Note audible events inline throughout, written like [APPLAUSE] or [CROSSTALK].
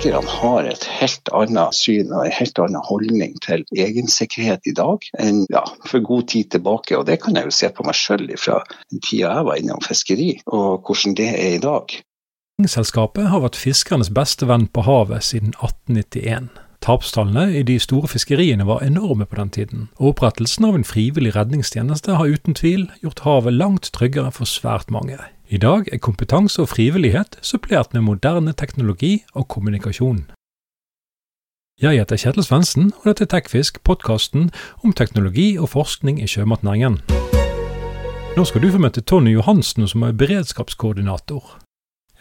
fiskerne har et helt annet syn og en helt annen holdning til egensikkerhet i dag enn ja, for god tid tilbake. Og det kan jeg jo se på meg sjøl fra den tida jeg var innom fiskeri, og hvordan det er i dag. Selskapet har vært fiskernes beste venn på havet siden 1891. Tapstallene i de store fiskeriene var enorme på den tiden, og opprettelsen av en frivillig redningstjeneste har uten tvil gjort havet langt tryggere for svært mange. I dag er kompetanse og frivillighet supplert med moderne teknologi og kommunikasjon. Jeg heter Kjetil Svendsen, og dette er Tekfisk, podkasten om teknologi og forskning i sjømatnæringen. Nå skal du få møte Tony Johansen, som er beredskapskoordinator.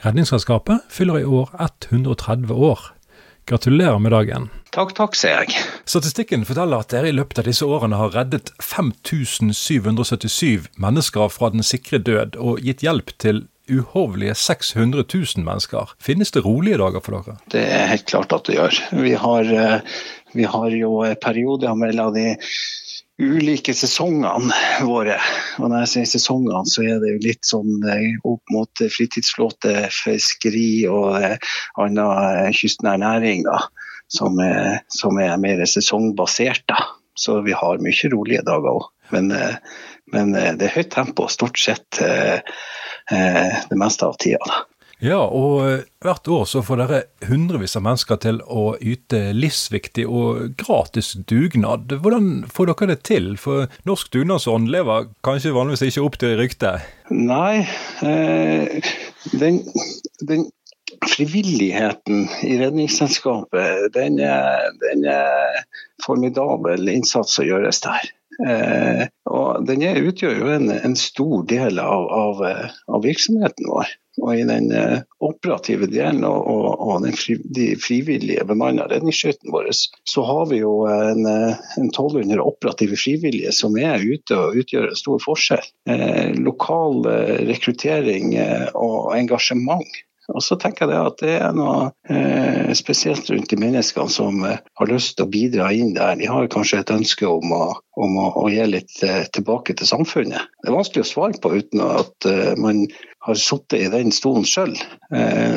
Redningsselskapet fyller i år 130 år. Gratulerer med dagen. Takk, takk, sier jeg. Statistikken forteller at dere i løpet av disse årene har reddet 5777 mennesker fra den sikre død, og gitt hjelp til uhorvelige 600 000 mennesker. Finnes det rolige dager for dere? Det er helt klart at det gjør. Vi har, eh, vi har jo perioder mellom de ulike sesongene våre. Og når jeg sier sesongene, så er det jo litt sånn eh, opp mot fritidsflåte, fiskeri og eh, annen kystnær næring. da som er, som er mer sesongbasert. Da. Så vi har mye rolige dager òg. Men, eh, men, eh, det er høyt tempo stort sett eh, det meste av tida. Da. Ja, og hvert år så får dere hundrevis av mennesker til å yte livsviktig og gratis dugnad. Hvordan får dere det til? For norsk dugnadsånd lever kanskje vanligvis ikke opp til ryktet? Nei, eh, den, den frivilligheten i Redningsselskapet, den er, den er formidabel innsats som gjøres der. Eh, og den er, utgjør jo en, en, stor del av, av, av, virksomheten vår. Og i den eh, operative delen og, og, og den fri, de frivillige bemanna redningsskøytene våre, så har vi jo en, en 1200 operative frivillige som er ute og utgjør en stor forskjell. Eh, lokal eh, rekruttering eh, og engasjement og så tenker jeg at det er noe eh, spesielt rundt de menneskene som eh, har lyst til å bidra inn der. De har kanskje et ønske om å, om å, å gi litt eh, tilbake til samfunnet. Det er vanskelig å svare på uten at man har sittet i den stolen sjøl.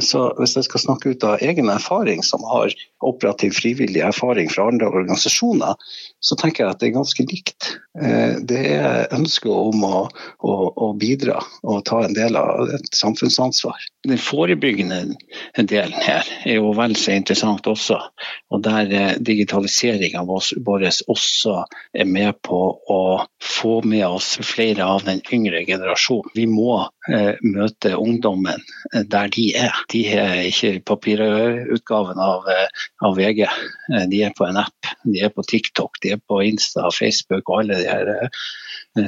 Så hvis jeg skal snakke ut av egen erfaring, som har operativ frivillig erfaring fra andre organisasjoner, så tenker jeg at det er ganske likt. Eh, det er ønsket om å, å, å bidra og ta en del av et samfunnsansvar. Den forebyggende delen her er jo vel så interessant også. Og der eh, digitaliseringa vår også er med på å få med oss flere av den yngre generasjonen. Vi må eh, møte ungdommen der de er. De er ikke papirutgaven av, av, VG. Eh, de er på en app, de er på TikTok, de er på Insta, Facebook og alle de her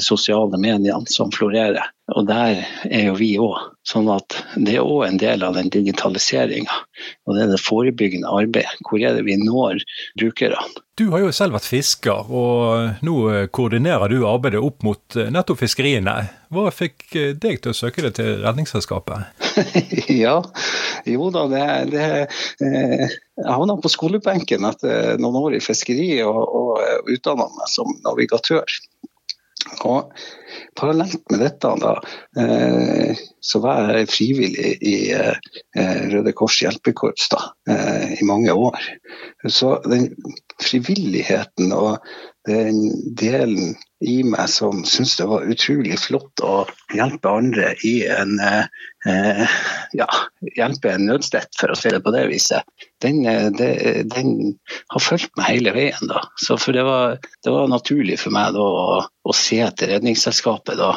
sosiale mediene som florerer. Og der er jo vi òg. Sånn at det er òg en del av den digitaliseringa. Og det er det forebyggende arbeidet. Hvor er det vi når brukerne? Du har jo selv vært fisker, og nå koordinerer du arbeidet opp mot eh, nettopp fiskeriene. Hva fikk eh, deg til å søke deg til Redningsselskapet? [LAUGHS] ja, jo da, det, det eh, Jeg havna på skolebenken etter noen år i fiskeri og, og utdanna meg som navigatør. Og parallelt med dette da, eh, så var jeg frivillig i eh, Røde Kors hjelpekorps da, eh, i mange år. Så den frivilligheten og den delen i meg som syntes det var utrolig flott å hjelpe andre i en eh, ja, hjelpe en nødstett, for å si det på det viset, den, eh, den har fulgt meg hele veien. da. Så for det var, det var naturlig for meg da, å, å, se etter Redningsselskapet da,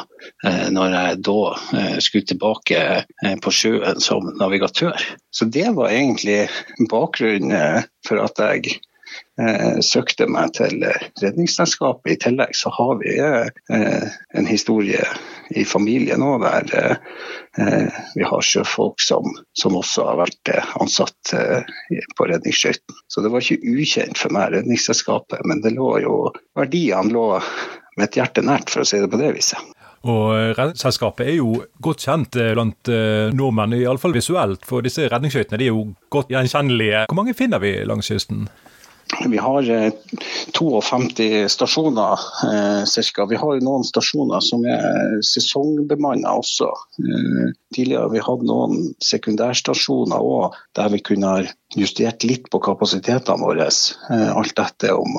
eh, når jeg da eh, skulle tilbake eh, på sjøen som navigatør. Så det var egentlig bakgrunnen for at jeg søkte meg til Redningsselskapet. I tillegg så har vi en historie i familien òg der vi har sjøfolk som, som, også har vært ansatt på redningsskøytene. Så det var ikke ukjent for meg, Redningsselskapet, men det lå jo, verdiene lå et hjerte nært, for å si det på det viset. Og Redningsselskapet er jo godt kjent blant nordmenn, iallfall visuelt, for disse redningsskøytene er jo godt gjenkjennelige. Hvor mange finner vi langs kysten? vi har 52 stasjoner ca. Vi har noen stasjoner som er sesongbemanna også. Tidligere har vi hatt noen sekundærstasjoner òg der vi kunne justert litt på kapasitetene våre. Alt dette om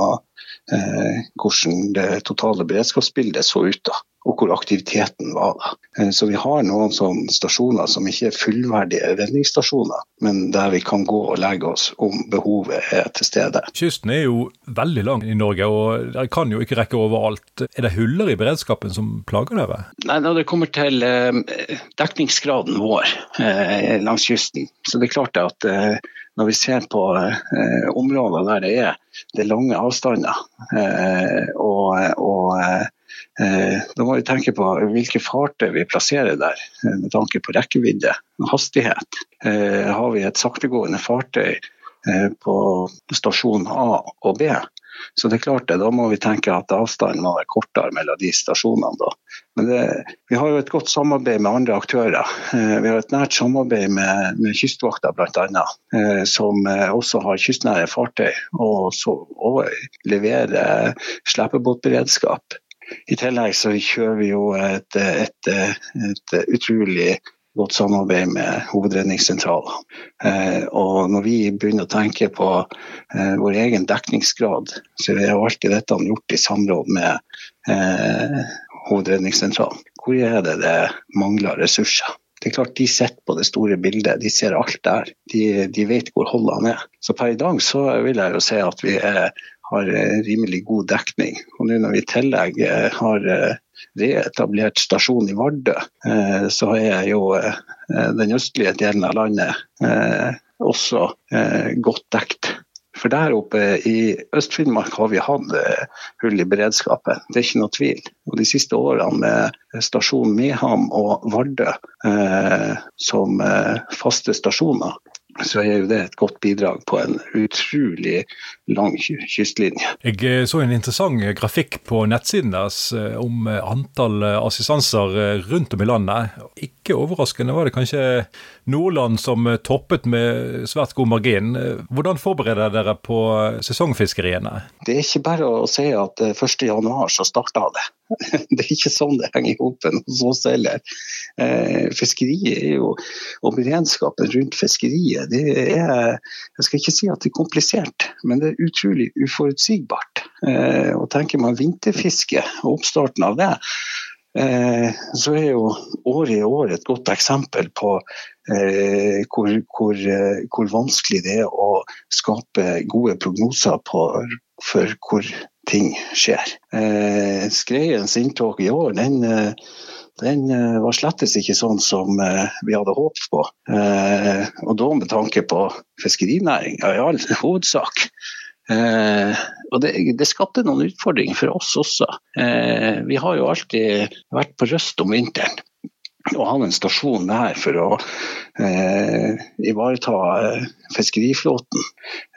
hvordan det totale beredskapsbildet så ut. da og hvor aktiviteten var. da. Eh, så vi har noen sånne stasjoner som ikke er fullverdige redningsstasjoner, men der vi kan gå og legge oss om behovet er til stede. Kysten er jo veldig lang i Norge, og dere kan jo ikke rekke overalt. Er det huller i beredskapen som plager dere? Nei, Når det kommer til eh, dekningsgraden vår eh, langs kysten, så det er klart at når vi ser på eh, områder der det er, det er lange avstander, eh, og, og Eh, da må vi tenke på hvilke fartøy vi plasserer der, eh, med tanke på rekkevidde og hastighet. Eh, har vi et saktegående fartøy på stasjon A og B, så det er klart det, da må vi tenke at avstanden må være kortere mellom de stasjonene. Da. Men det, vi har jo et godt samarbeid med andre aktører. Vi har et nært samarbeid med, med Kystvakta bl.a., som også har kystnære fartøy og, så, og leverer slepebåtberedskap i tillegg så kjører vi jo et, et, et utrolig godt samarbeid med hovedredningssentralen. Eh, og når vi begynner å tenke på eh, vår egen dekningsgrad, så er jo alltid dette gjort i samråd med eh, hovedredningssentralen. Hvor er det det mangler ressurser? Det er klart De sitter på det store bildet, de ser alt der. De, de vet hvor holdene er. Så per i dag så vil jeg jo si at vi er har eh, rimelig god dekning. Og nå når vi i tillegg eh, har eh, reetablert stasjon i Vardø, så er jo den østlige delen av landet også godt dekt. For der oppe i Øst-Finnmark har vi hatt hull i beredskapen, det er ikke noe tvil. Og De siste årene med stasjon Meham og Vardø eh, som faste stasjoner, så er jo det et godt bidrag på en utrolig lang kystlinje. Jeg eh, så en interessant grafikk på nettsiden deres eh, om eh, antall assistanser rundt om i landet. Ikke overraskende var det kanskje Nordland som toppet med svært god margin. Hvordan forbereder dere på sesongfiskeriene? Det er ikke bare å si at 1.1 så starta det. [LAUGHS] Det er ikke sånn det henger i hop hos oss heller. Eh, fiskeriet er jo, og beredskapen rundt fiskeriet, det er Jeg skal ikke si at det er komplisert, men det er utrolig uforutsigbart. Eh, og tenker man vinterfiske og oppstarten av det, eh, så er jo året i år et godt eksempel på eh, hvor, hvor, eh, hvor, vanskelig det er å skape gode prognoser på, for hvor ting skjer. Eh, skreiens inntog i år, den, eh, den eh, var slettes ikke sånn som eh, vi hadde håpet på. Eh, og da med tanke på fiskerinæringa i all hovedsak. Eh, og det, det, skapte noen utfordringer for oss også. vi har jo alltid vært på røst om vinteren og hadde en stasjon der for å eh, ivareta eh, fiskeriflåten.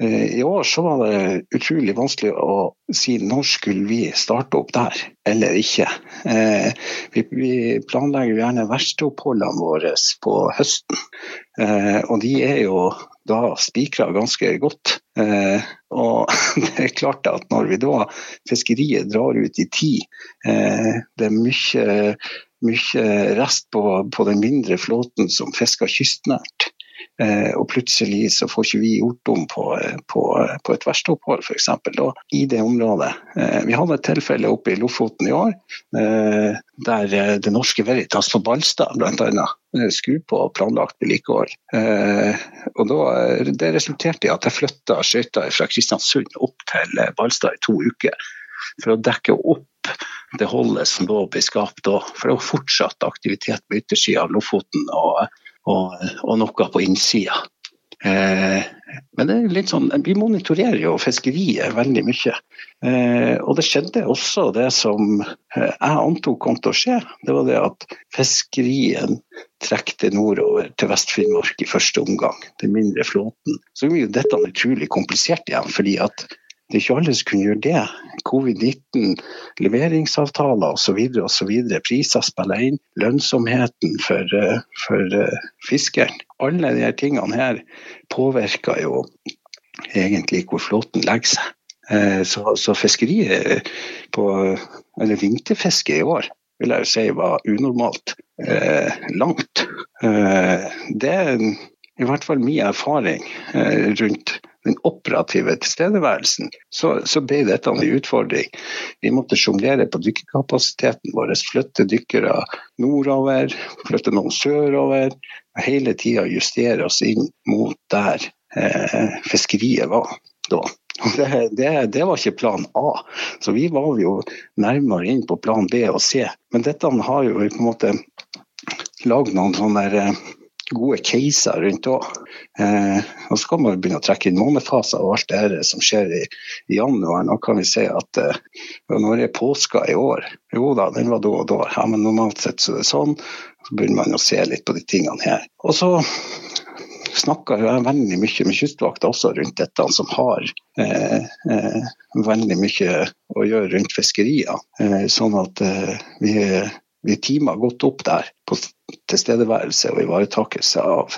Eh, I år så var det utrolig vanskelig å si når skulle vi starte opp der, eller ikke. Eh, vi, vi, planlegger gjerne verkstedoppholdene våre på høsten, eh, og de er jo da spikra ganske godt. Eh, og [LAUGHS] det er klart at når vi da fiskeriet drar ut i tid, det er mye mye rest på, på den mindre flåten som fisker kystnært. Eh, og plutselig så får ikke vi gjort om på, på, på et verkstedopphold f.eks. i det området. Eh, vi hadde et tilfelle oppe i Lofoten i år eh, der eh, Det Norske Veritas på Balstad bl.a. Eh, skulle på planlagt vedlikehold. Eh, og da, Det resulterte i at jeg flytta skøyta fra Kristiansund opp til Balstad i to uker for å dekke opp det holdet som lå ble skapt da. For det var fortsatt aktivitet på yttersida av Lofoten og, og, og, noe på innsida. Eh, men det er litt sånn, vi monitorerer jo fiskeriet veldig mye. Eh, og det skjedde også det som eh, jeg antok kom til å skje. Det var det at fiskerien trekte nordover til Vest-Finnmark i første omgang. Den mindre flåten. Så jo dette utrolig komplisert igjen. fordi at det er ikke alle som kunne gjøre det. Covid-19, leveringsavtaler osv. osv. Priser spiller inn. Lønnsomheten for, for uh, fiskeren. Alle disse tingene her påvirker jo egentlig hvor flåten legger seg. Så, så fiskeriet på, eller vinterfisket i år vil jeg jo si var unormalt eh, langt. Eh, det er i hvert fall min erfaring eh, rundt den operative tilstedeværelsen, så, så, ble dette en utfordring. Vi måtte sjonglere på dykkerkapasiteten vår, flytte dykkere nordover, flytte noen sørover. og Hele tida justere oss inn mot der eh, fiskeriet var da. Det, det, det, var ikke plan A, så vi var jo nærmere inn på plan B og C. Men dette har jo på en måte lagd noen sånne der, eh, gode caser rundt òg. Eh, og så kan man begynne å trekke inn månefaser og alt det som skjer i, i, januar. Nå kan vi si at eh, når er påska i år? Jo da, den var da og da. Ja, men normalt sett så er det sånn. Så begynner man å se litt på de tingene her. Og så snakker jeg veldig mye med Kystvakta også rundt dette, som har eh, eh, veldig mye å gjøre rundt fiskerier. Eh, sånn at eh, vi vi teama godt opp der på tilstedeværelse og ivaretakelse av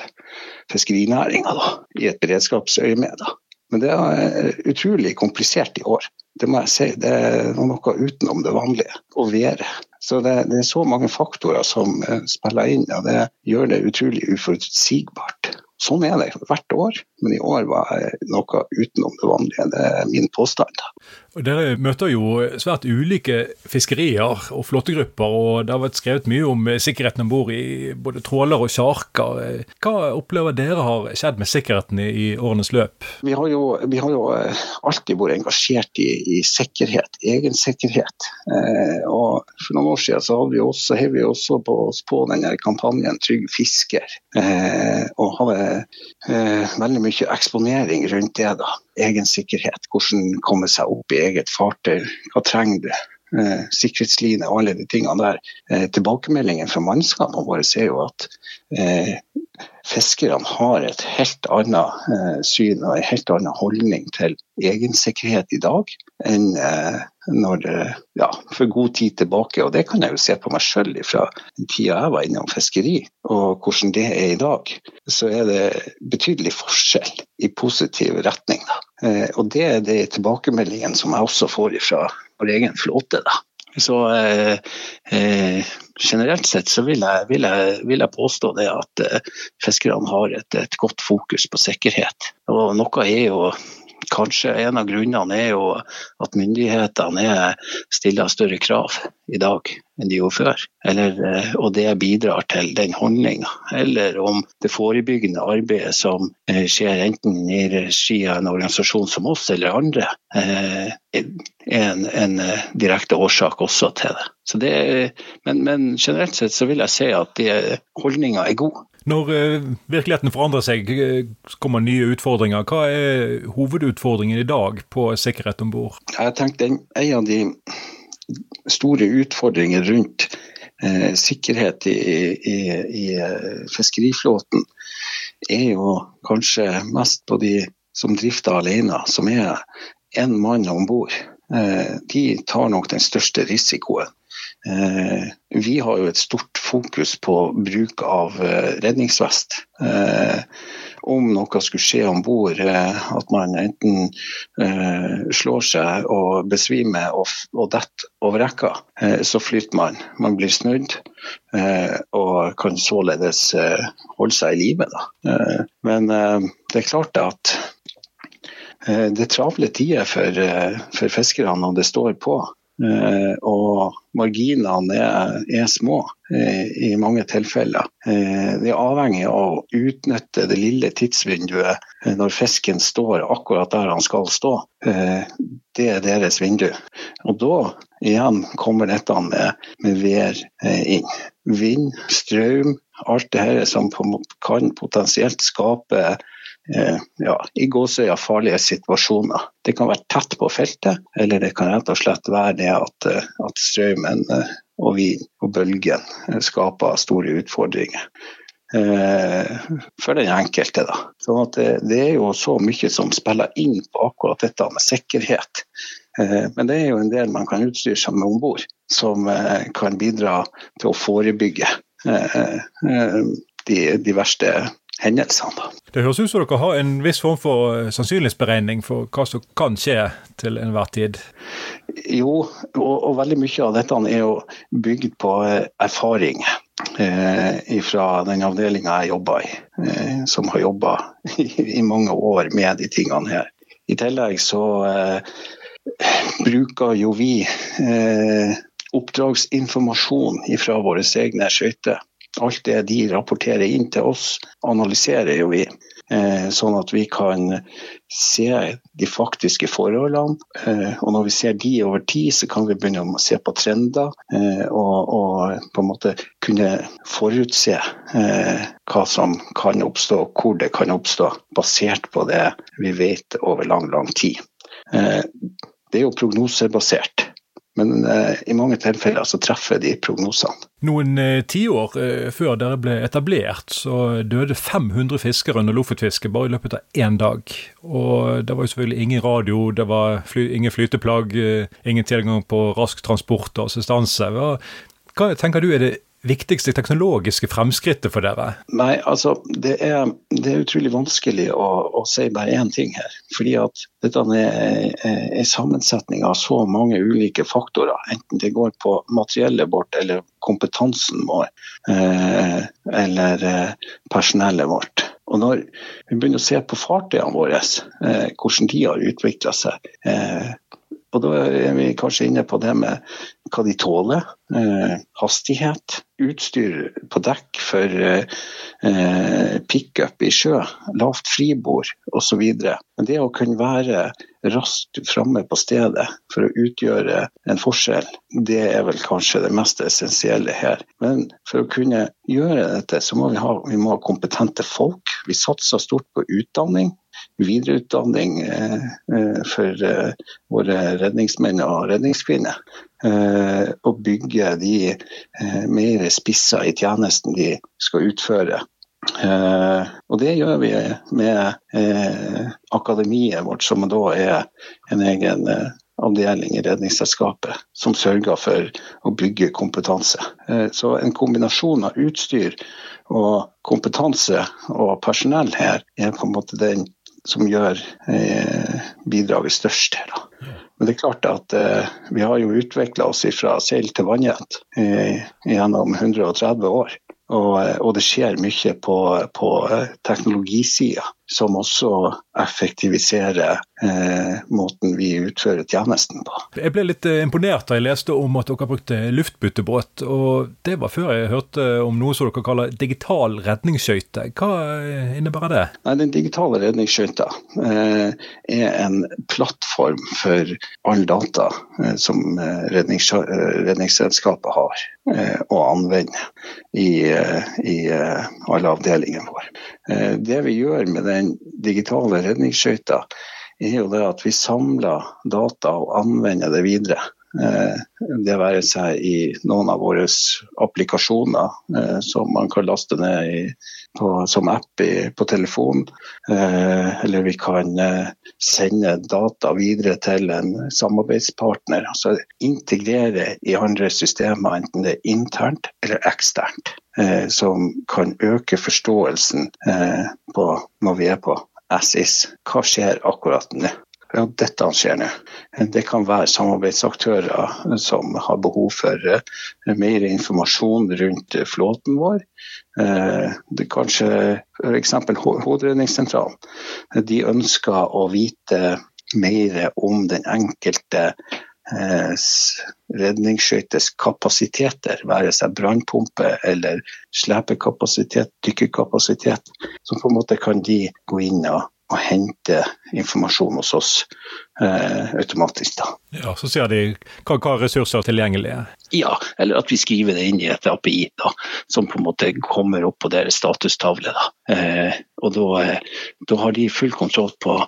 fiskerinæringa i et beredskapsøyemed. Men det er utrolig komplisert i år. Det må jeg si. Det er noe utenom det vanlige å være. Så det, det, er så mange faktorer som eh, spiller inn, og det gjør det utrolig uforutsigbart. Sånn er det hvert år, men i år var noe utenom det vanlige. Det er min påstand. Og Dere møter jo svært ulike fiskerier og flåtegrupper, og det har vært skrevet mye om sikkerheten om bord i både tråler og sjarker. Hva opplever dere har skjedd med sikkerheten i, årenes løp? Vi har, jo, vi har, jo, eh, alltid vært engasjert i, i sikkerhet, egen sikkerhet. Eh, og for noen år siden så hadde vi også, hev vi også på oss på denne kampanjen Trygg fisker. Eh, og har eh, veldig mye eksponering rundt det. da egen sikkerhet. Hvordan komme seg opp i eget fartøy. Hva trenger du? Eh, sikkerhetsline og alle de tingene der. Eh, tilbakemeldingen fra mannskapene våre er jo at eh, fiskerne har et helt annet eh, syn og en helt annen holdning til egensikkerhet i dag enn eh, når ja, for god tid tilbake. Og det kan jeg jo se på meg sjøl fra den tida jeg var innom fiskeri, og hvordan det er i dag. Så er det betydelig forskjell i positiv retning. Da. Eh, og det er de tilbakemeldingene som jeg også får fra vår egen flåte. da. Så eh, eh, generelt sett så vil jeg, vil jeg, vil jeg påstå det at eh, fiskerne har et, et, godt fokus på sikkerhet. Og noe er jo Kanskje en av grunnene er jo at myndighetene stiller større krav i dag enn de gjorde før. Eller, eh, og det bidrar til den holdninga. Eller om det forebyggende arbeidet som eh, skjer enten i regi av en organisasjon som oss eller andre, eh, er en, en direkte årsak også til det. det men, men, generelt sett så vil jeg si at holdninga er god. Når eh, virkeligheten forandrer seg, eh, kommer nye utfordringer. Hva er hovedutfordringen i dag på sikkerhet om bord? Jeg tenkte En av de store utfordringene rundt eh, sikkerhet i, i, i, eh, fiskeriflåten er jo kanskje mest på de som drifter alene, som er én mann om bord. Eh, de tar nok den største risikoen. Eh, vi har jo et stort fokus på bruk av eh, redningsvest. Eh, om noe skulle skje om bord, at man enten slår seg og besvimer og, og detter over rekka, så flyter man. Man blir snudd og kan således holde seg i live. Men det er klart at det er travle tider for, for fiskerne når det står på. Eh, og marginene er, er små eh, i mange tilfeller. Eh, det er avhengig av å utnytte det lille tidsvinduet når fisken står akkurat der han skal stå. Det er deres vindu. Og da igjen kommer dette med, med vær inn. Vind, strøm, alt det her som kan potensielt skape ja, i gåsøya farlige situasjoner. Det kan være tett på feltet, eller det kan rett og slett være det at, eh, at strømmen eh, og vind og bølgen eh, skaper store utfordringer. for den enkelte. Da. Så det, det, er jo så mye som spiller inn på akkurat dette med sikkerhet. men det er jo en del man kan utstyre seg med om bord, som kan bidra til å forebygge de, de verste hendelsene. Det høres ut som dere har en viss form for eh, sannsynlighetsberegning for hva som kan skje til enhver tid? Jo, og, og veldig mye av dette er jo bygd på eh, erfaring eh, fra den avdelinga jeg jobber i, eh, som har jobba i, i, mange år med de tingene her. I tillegg så eh, bruker jo vi eh, oppdragsinformasjon fra våre egne skøyter Alt det de rapporterer inn til oss, analyserer jo vi. Eh, sånn at vi kan se de faktiske forholdene. Eh, og når vi ser de over tid, så kan vi begynne å se på trender. Eh, og, og, på en måte kunne forutse hva som kan oppstå, og hvor det kan oppstå, basert på det vi vet over lang, lang tid. Det er jo prognosebasert. Men eh, i mange tilfeller så treffer de prognosene. Noen eh, tiår eh, før dere ble etablert, så døde 500 fiskere under lofotfisket bare i løpet av én dag. Og det var jo selvfølgelig ingen radio, det var fly, ingen flyteplagg, eh, ingen tilgang på rask transport og assistanse. Hva, hva tenker du er det viktigste teknologiske fremskrittet for dere? Nei, altså det er, det er utrolig vanskelig å, å, si bare én ting her. Fordi at dette er en sammensetning av så mange ulike faktorer. Enten det går på materiellet vårt eller kompetansen vår eh, eller eh, personellet vårt. Og når vi begynner å se på fartøyene våre, eh, hvordan de har utvikla seg, og da er vi kanskje inne på det med hva de tåler. Eh, hastighet, utstyr på dekk for eh, pickup i sjø, lavt fribord osv. Men det å kunne være raskt framme på stedet for å utgjøre en forskjell, det er vel kanskje det mest essensielle her. Men for å kunne gjøre dette, så må vi ha, vi må ha kompetente folk. Vi satser stort på utdanning videreutdanning eh, eh, for eh, våre redningsmenn og redningskvinner. Og bygge de mer spissa i tjenesten de skal utføre. Og det gjør vi med akademiet vårt, som da er en egen avdeling i Redningsselskapet som sørger for å bygge kompetanse. Så en kombinasjon av utstyr og kompetanse og personell her er på en måte den som gjør eh, bidraget størst her. Da. Men det er klart at eh, vi har jo utvikla oss fra seil til vannjet eh, gjennom 130 år. Og, eh, og, det skjer mye på, på eh, teknologisida som også effektiviserer eh, måten vi utfører tjenesten på. Jeg ble litt eh, imponert da jeg leste om at dere brukte luftbyttebåt. og Det var før jeg hørte om noe som dere kaller digital redningsskøyte. Hva innebærer det? Nei, Den digitale redningsskøyta eh, er en plattform for all data eh, som rednings, Redningsselskapet har å anvende i i eh, alle avdelingene våre. Eh, det vi gjør med den digitale redningsskøyta, er jo det at vi samler data og anvender det videre. Eh, det være seg i noen av våre applikasjoner som man kan laste ned i, på, som app i, på telefon. Eller vi kan sende data videre til en samarbeidspartner. Altså integrere i andre systemer, enten det er internt eller eksternt eh, som kan øke forståelsen eh, på når vi er på SIS. Hva skjer akkurat nå? Ja, dette skjer nå. Det kan være samarbeidsaktører som har behov for uh, mer informasjon rundt flåten vår. Det kanskje f.eks. Hovedredningssentralen. De ønsker å vite mer om den enkelte Eh, redningsskøytes kapasiteter, være seg brannpumpe eller slepekapasitet, dykkerkapasitet, så på en måte kan de gå inn og, og hente informasjon hos oss eh, automatisk. da. Ja, Så ser de hva, hva ressurser er tilgjengelige? Ja, eller at vi skriver det inn i et API da, som på en måte kommer opp på deres statustavle. Da. Eh, og da, eh, da, har de full kontroll på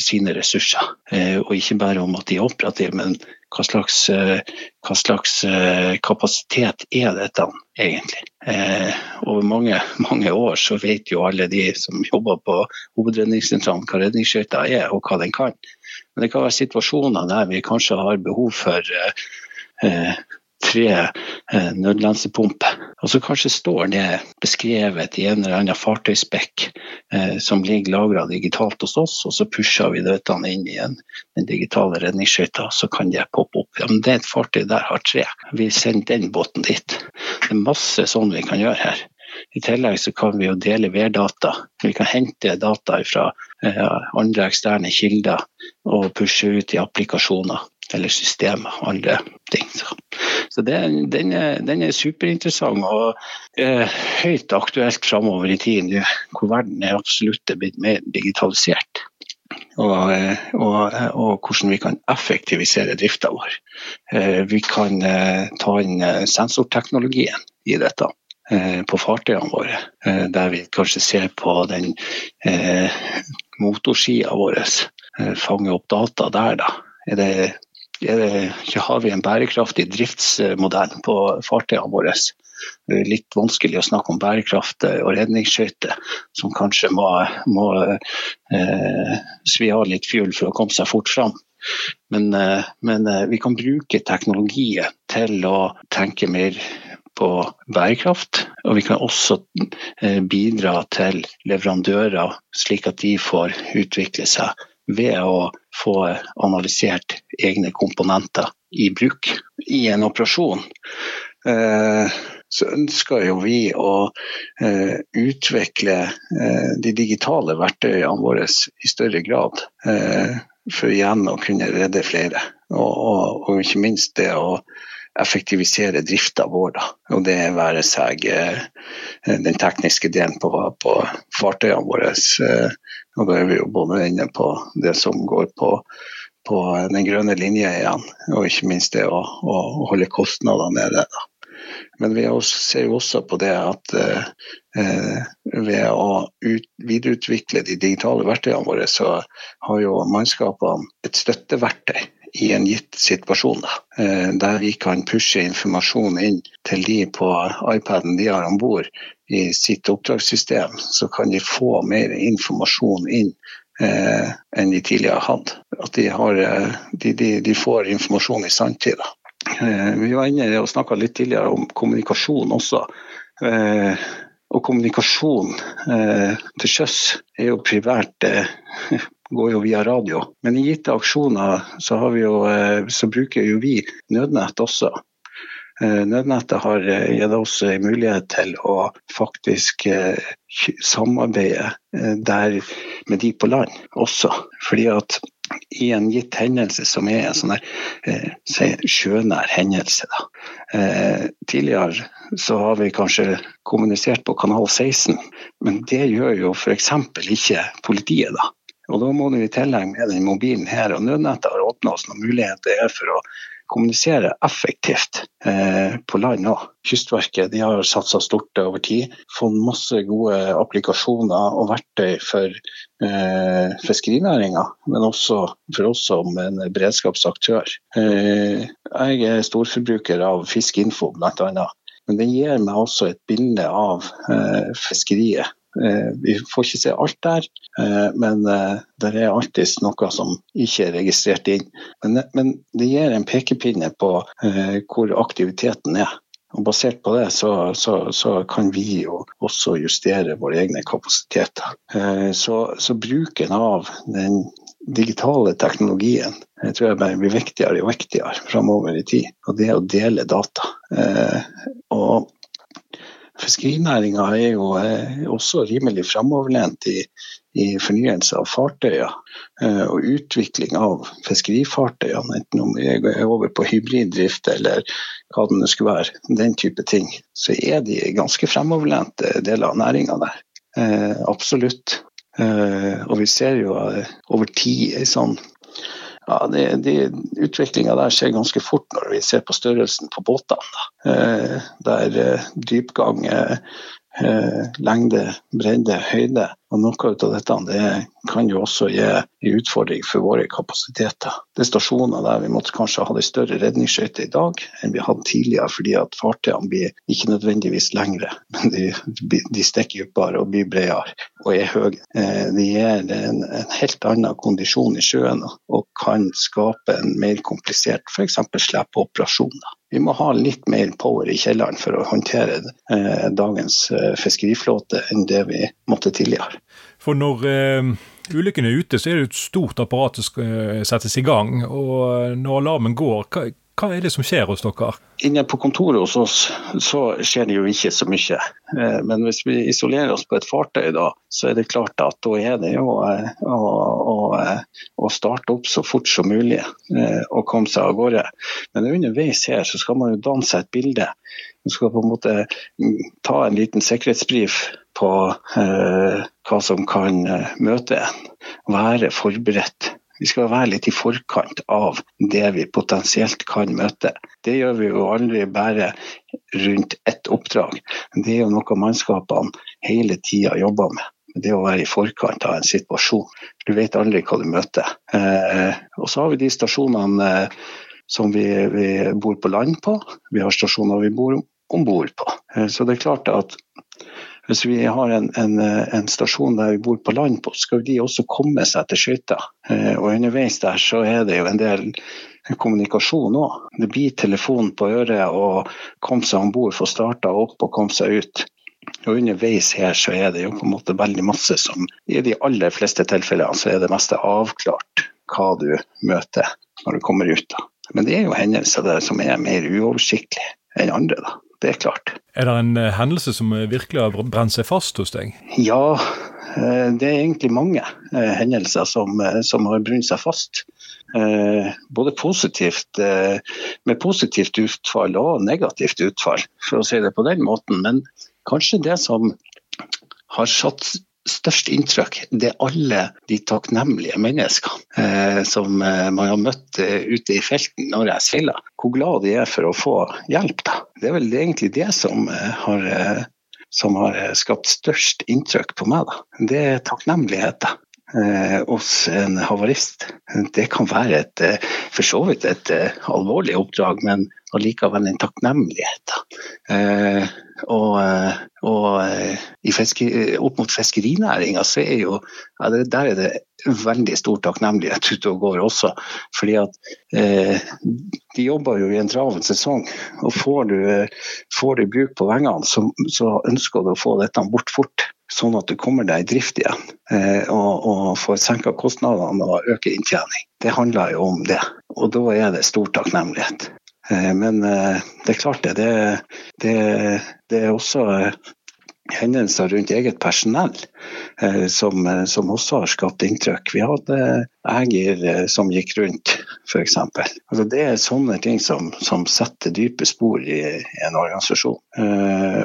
sine ressurser. Eh, og ikke bare om at de er operative, men hva slags, eh, hva slags eh, kapasitet er dette egentlig? Eh, over mange, [LAUGHS] mange, år så vet jo alle de som jobber på Hovedredningssentralen hva redningsskøyta er og hva den kan. Men det kan være situasjoner der vi kanskje har behov for eh, tre eh, nødlensepumpe. Og så kanskje står det beskrevet i en eller annen fartøyspekk eh, som ligger lagra digitalt hos oss, og så pusher vi dette inn i en, den digitale redningsskøyta, så kan det poppe opp. Ja, men det er et fartøy der har tre. Vi sender den båten dit. Det er masse sånn vi kan gjøre her. I tillegg så kan vi jo dele værdata. Vi kan hente data fra eh, andre eksterne kilder og pushe ut i applikasjoner eller systemer. andre ting. Så, det, den, er, den, er, superinteressant og eh, høyt aktuelt framover i tid, hvor verden er absolutt blitt mer digitalisert. Og, eh, og, og, hvordan vi kan effektivisere drifta vår. Eh, vi kan eh, ta inn sensorteknologien i dette. Eh, på fartøyene våre, eh, der vi kanskje ser på den eh, motorsida vår. Fange opp data der, da. Er er det, har vi en bærekraftig driftsmodell på fartøyene våre? Det er litt vanskelig å snakke om bærekraft og redningsskøyter, som kanskje må, må eh, svi av litt fuel for å komme seg fort fram. Men, eh, men eh, vi kan bruke teknologiet til å tenke mer på bærekraft. Og vi kan også eh, bidra til leverandører, slik at de får utvikle seg ved å få analysert egne komponenter i bruk i en operasjon. Eh, så ønsker jo vi å eh, utvikle de digitale verktøyene våre i større grad. For igjen å kunne redde flere. Og, og ikke minst det å effektivisere drifta vår. Da. Og det være seg eh, den tekniske delen på, på fartøyene våre. Eh, og da er vi jo både inne på det som går på, på den grønne linja igjen, og ikke minst det å, å holde kostnadene nede. Da. Men vi ser jo også på det at eh, ved å ut, videreutvikle de digitale verktøyene våre, så har jo mannskapene et støtteverktøy i en gitt situasjon. Eh, der vi kan pushe informasjon inn til de på iPaden de har om bord i sitt oppdragssystem. Så kan de få mer informasjon inn eh, enn de tidligere hatt. At de, har, eh, de, de, de får informasjon i sanntid. Eh, vi var inne og snakka litt tidligere om kommunikasjon også. Eh, og kommunikasjon til sjøs er jo privært går jo via radio. Men i gitte aksjoner så, jo, eh, så bruker jo vi nødnett også. Eh, nødnettet har eh, gitt oss mulighet til å faktisk samarbeide der med de på land også. Fordi at i en gitt hendelse som er en sånn der, sjønær hendelse. Da. Tidligere så har vi kanskje kommunisert på kanal 16, men det gjør jo f.eks. ikke politiet. da. Og Da må du i tillegg med den mobilen her, og nødnettet har åpna oss noen muligheter for å kommunisere effektivt eh, på land òg. Kystverket de har satsa stort over tid. Fått masse gode applikasjoner og verktøy for eh, fiskerinæringa, men også for oss som en beredskapsaktør. Eh, jeg er storforbruker av Fiskeinfo bl.a. Men den gir meg også et bilde av eh, fiskeriet vi får ikke se alt der, eh, men eh, det er alltid noe som ikke er registrert inn. Men, det gir en pekepinne på hvor aktiviteten er. Og Basert på det så, så, så, kan vi jo også justere våre egne kapasiteter. Så, så, bruken av den digitale teknologien jeg tror jeg bare blir viktigere og viktigere framover i tid. Og det å dele data. Og Fiskerinæringa er jo eh, også rimelig framoverlent i, i fornyelse av fartøyer eh, og utvikling av fiskerifartøyene, enten om vi er over på hybriddrift eller hva det skulle være, den type ting. Så er de ganske fremoverlente deler av næringa der. Eh, absolutt. Og vi ser jo over tid ei sånn ja, det, det, Utviklinga der skjer ganske fort når vi ser på størrelsen på båtene. Eh, der eh, dypgang, eh, lengde, bredde, høyde og noe av dette det kan jo også gi en utfordring for våre kapasiteter. Det er stasjoner der vi måtte kanskje ha en større redningsskøyte i dag enn vi hadde tidligere, fordi at fartøyene blir ikke nødvendigvis lengre, men de, de stikker dypere og blir bredere og er høye. De gir en, en helt annen kondisjon i sjøen og kan skape en mer komplisert f.eks. slepeoperasjoner. Vi må ha litt mer power i kjelleren for å håndtere eh, dagens eh, fiskeriflåte enn det vi måtte tidligere. For når uh, ulykken er ute, så er det et stort apparat som skal eh, settes i gang. Og når alarmen går, hva, hva er det som skjer hos dere? Inne på kontoret hos oss så skjer det jo ikke så mye. Eh, men hvis vi isolerer oss på et fartøy, da, så er det klart at da er det jo eh, å, å, eh, å starte opp så fort som mulig og komme seg av gårde. Men underveis her så skal man jo danne seg et bilde. Man skal på en måte mm, ta en liten sikkerhetsbrief på eh, hva som kan møte en. Være forberedt vi skal være litt i forkant av det vi potensielt kan møte. Det gjør vi jo aldri bare rundt ett oppdrag. Det er jo noe mannskapene hele tida jobber med. Det å være i forkant av en situasjon. Du vet aldri hva du møter. Eh, og så har vi de stasjonene eh, som vi, vi, bor på land på. Vi har stasjoner vi bor om bord på. Eh, så det er klart at hvis vi har en, en, en, stasjon der vi bor på land, på, skal de også komme seg til skøyta. Eh, og underveis der så er det jo en del kommunikasjon òg. Det blir telefon på øret og kom seg om bord, få starta opp og komme seg ut. Og underveis her så er det jo på en måte veldig masse som I de aller fleste tilfellene så er det meste avklart hva du møter når du kommer ut. da. Men det er jo hendelser der som er mer uoversiktlige enn andre. da det er klart. Er det en uh, hendelse som uh, virkelig har brent seg fast hos deg? Ja, uh, det er egentlig mange hendelser som, som, har brent seg fast. både positivt, med positivt utfall og negativt utfall, for å si det på den måten. Men kanskje det som har satt størst inntrykk, det er alle de takknemlige menneskene eh, som eh, man har møtt eh, ute i felten når jeg seiler. Hvor glad de er for å få hjelp. Da. Det er vel egentlig det som eh, har, som har skapt størst inntrykk på meg. Da. Det er takknemlighet hos en havarist. Det kan være et, for så vidt et alvorlig oppdrag, men allikevel en takknemlighet. Eh, og, eh, og eh, fiske, opp mot fiskerinæringa så er jo der er det veldig stor takknemlighet ute og går også. Fordi at eh, de jobber jo i en travel sesong. Og får du, får du bruk på vengene, så, så, ønsker du å få dette bort fort. Sånn at du kommer deg i drift igjen eh, og, og får senka kostnadene og øker inntjening. Det handler jo om det. Og da er det stor takknemlighet. Eh, men eh, det er klart det. Det, det, det er også eh, hendelser rundt eget personell som, som, også har skapt inntrykk. Vi hadde eier som gikk rundt, f.eks. Altså, det er sånne ting som, som setter dype spor i, i en organisasjon.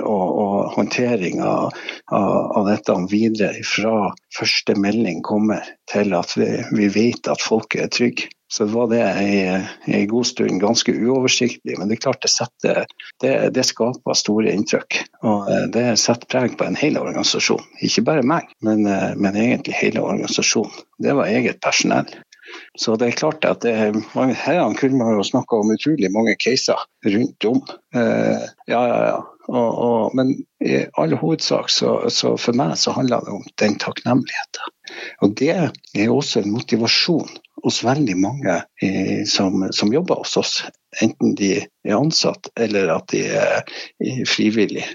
Og, og håndtering av, av, av, dette videre fra første melding kommer til at vi, vi vet at folk er trygge så var det en god stund ganske uoversiktlig. Men det er klart det, setter, det, det skaper store inntrykk. Og eh, det setter preg på en hel organisasjon. Ikke bare meg, men, eh, men egentlig hele organisasjonen. Det var eget personell. Så det er klart at det, her kunne man jo snakka om utrolig mange caser rundt om. Eh, ja, ja, ja. Og, og, men i all hovedsak så, så, for meg så handler det om den takknemligheten. Og det er også en motivasjon hos veldig mange eh, som, som, jobber hos oss. Enten de er ansatt eller at de er frivillige.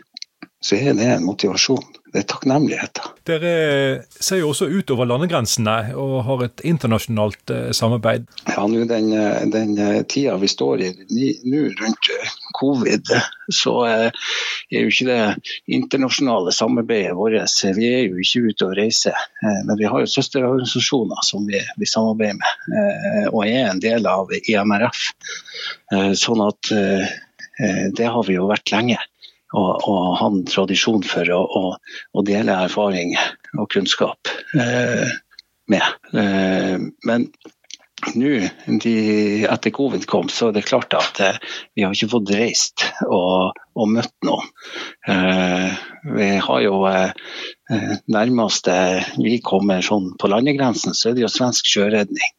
Så er det en motivasjon takknemligheter. Dere ser jo også utover landegrensene og har et internasjonalt eh, samarbeid. Ja, nå den, eh, den eh, tida vi står i nå rundt covid, så er jo ikke det internasjonale samarbeidet vårt Vi er jo ikke ute og reiser, men vi har jo søsterorganisasjoner som vi, vi samarbeider med, og er en del av IMRF. Sånn at det har vi jo vært lenge og, og ha en tradisjon for å, å, å, dele erfaring og kunnskap eh, med. Eh, men nå, etter covid kom, så er det klart at eh, vi har ikke fått reist og, og møtt noen. Eh, vi har jo eh, nærmeste vi kommer sånn på landegrensen, så er det jo svensk sjøredning.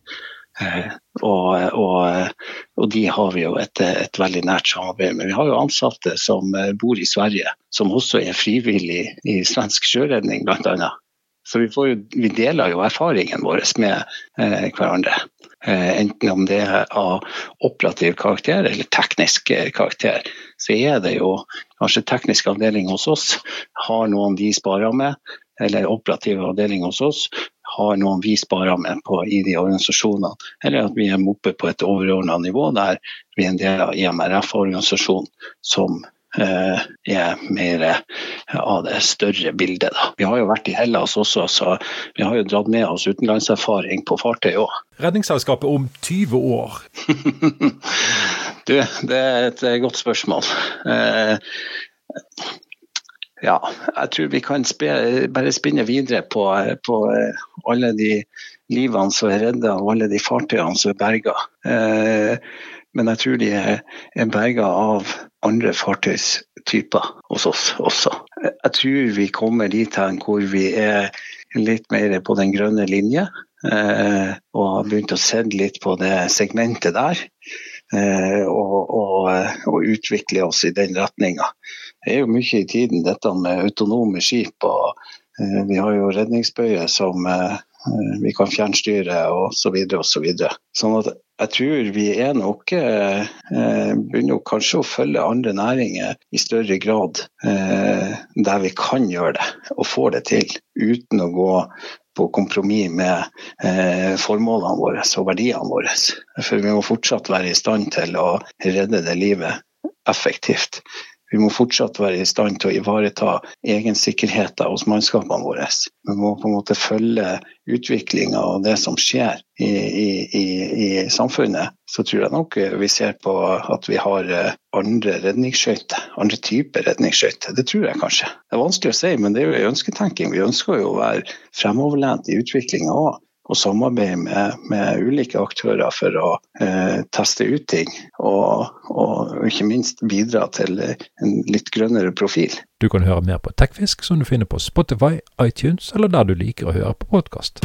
Eh, og, og, og, de har vi jo et, et, veldig nært samarbeid med. Vi har jo ansatte som eh, bor i Sverige, som også er frivillig i svensk sjøredning bl.a. Så vi, jo, vi deler jo erfaringen vår med eh, hverandre. Eh, enten om det er av operativ karakter eller teknisk eh, karakter. Så er det jo kanskje teknisk avdeling hos oss har noen de sparer med, eller operativ avdeling hos oss har noen vi sparer med på, i de organisasjonene. Eller at vi er oppe på et overordna nivå der vi er en del av IMRF-organisasjonen som Eh, er mer av det større bildet. Da. Vi har jo vært i Hellas også, så vi har jo dratt med oss utenlandserfaring på fartøy òg. Redningsselskapet om 20 år? [LAUGHS] du, det er et godt spørsmål. Eh, ja, jeg tror vi kan spe, bare spinne videre på, på, alle de livene som er redda og alle de fartøyene som er berga. Eh, men jeg tror de er, er berga av andre fartøystyper hos oss også. Jeg tror vi kommer dit hen hvor vi er litt mer på den grønne linje. Eh, og har begynt å se litt på det segmentet der. Eh, og, og, og, utvikle oss i den retninga. Er jo mye i tiden dette med autonome skip. og eh, Vi har jo redningsbøyer som eh, vi kan fjernstyre osv. Så, videre, og så, videre. sånn at jeg tror vi er nok eh, begynner kanskje å følge andre næringer i større grad eh, der vi kan gjøre det og får det til uten å gå på kompromiss med eh, formålene våre og verdiene våre. For vi må fortsatt være i stand til å redde det livet effektivt. Vi må fortsatt være i stand til å ivareta egensikkerheten hos mannskapene våre. Vi må på en måte følge utviklinga og det som skjer i, i, i, samfunnet. Så tror jeg nok vi ser på at vi har eh, andre redningsskøyter, andre typer redningsskøyter. Det tror jeg kanskje. Det er vanskelig å si, men det er jo en ønsketenking. Vi ønsker jo å være fremoverlent i utviklinga òg og samarbeide med, med, ulike aktører for å eh, teste ut ting. Og, og, ikke minst bidra til en litt grønnere profil. Du kan høre mer på Tekfisk, som du finner på Spotify, iTunes eller der du liker å høre på podkast.